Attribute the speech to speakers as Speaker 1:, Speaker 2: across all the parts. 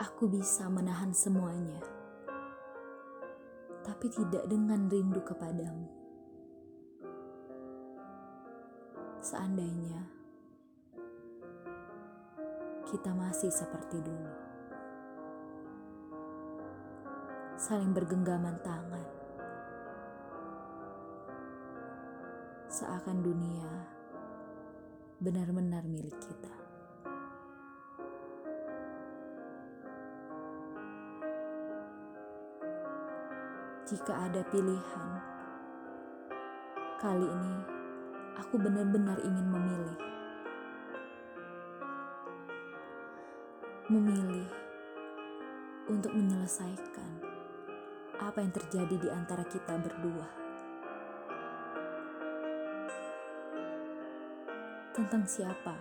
Speaker 1: aku bisa menahan semuanya, tapi tidak dengan rindu kepadamu. Seandainya kita masih seperti dulu, saling bergenggaman tangan, seakan dunia benar-benar milik kita. Jika ada pilihan, kali ini aku benar-benar ingin memilih. Memilih untuk menyelesaikan apa yang terjadi di antara kita berdua. Tentang siapa?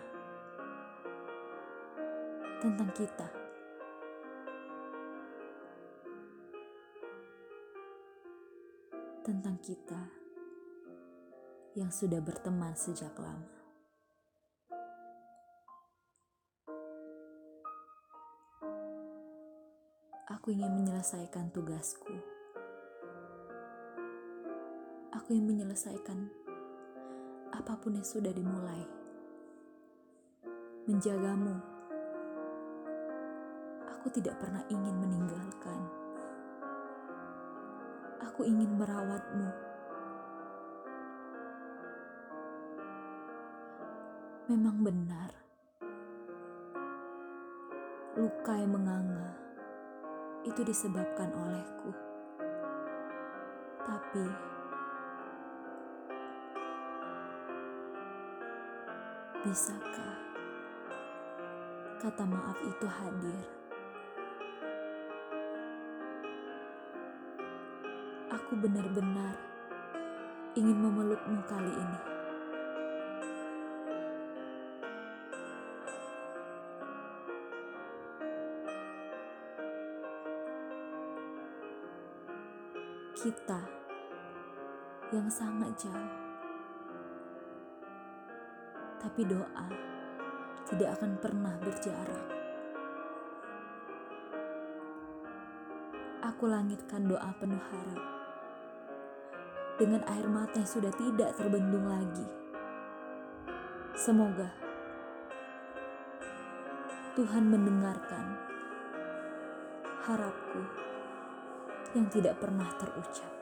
Speaker 1: Tentang kita. Tentang kita yang sudah berteman sejak lama. Aku ingin menyelesaikan tugasku. Aku ingin menyelesaikan apa pun yang sudah dimulai. Menjagamu. Aku tidak pernah ingin meninggalkan aku ingin merawatmu. Memang benar, luka yang menganga itu disebabkan olehku, tapi bisakah kata maaf itu hadir? Aku benar-benar ingin memelukmu kali ini. Kita yang sangat jauh, tapi doa tidak akan pernah berjarak. Aku langitkan doa penuh harap dengan air mata yang sudah tidak terbendung lagi. Semoga Tuhan mendengarkan harapku yang tidak pernah terucap.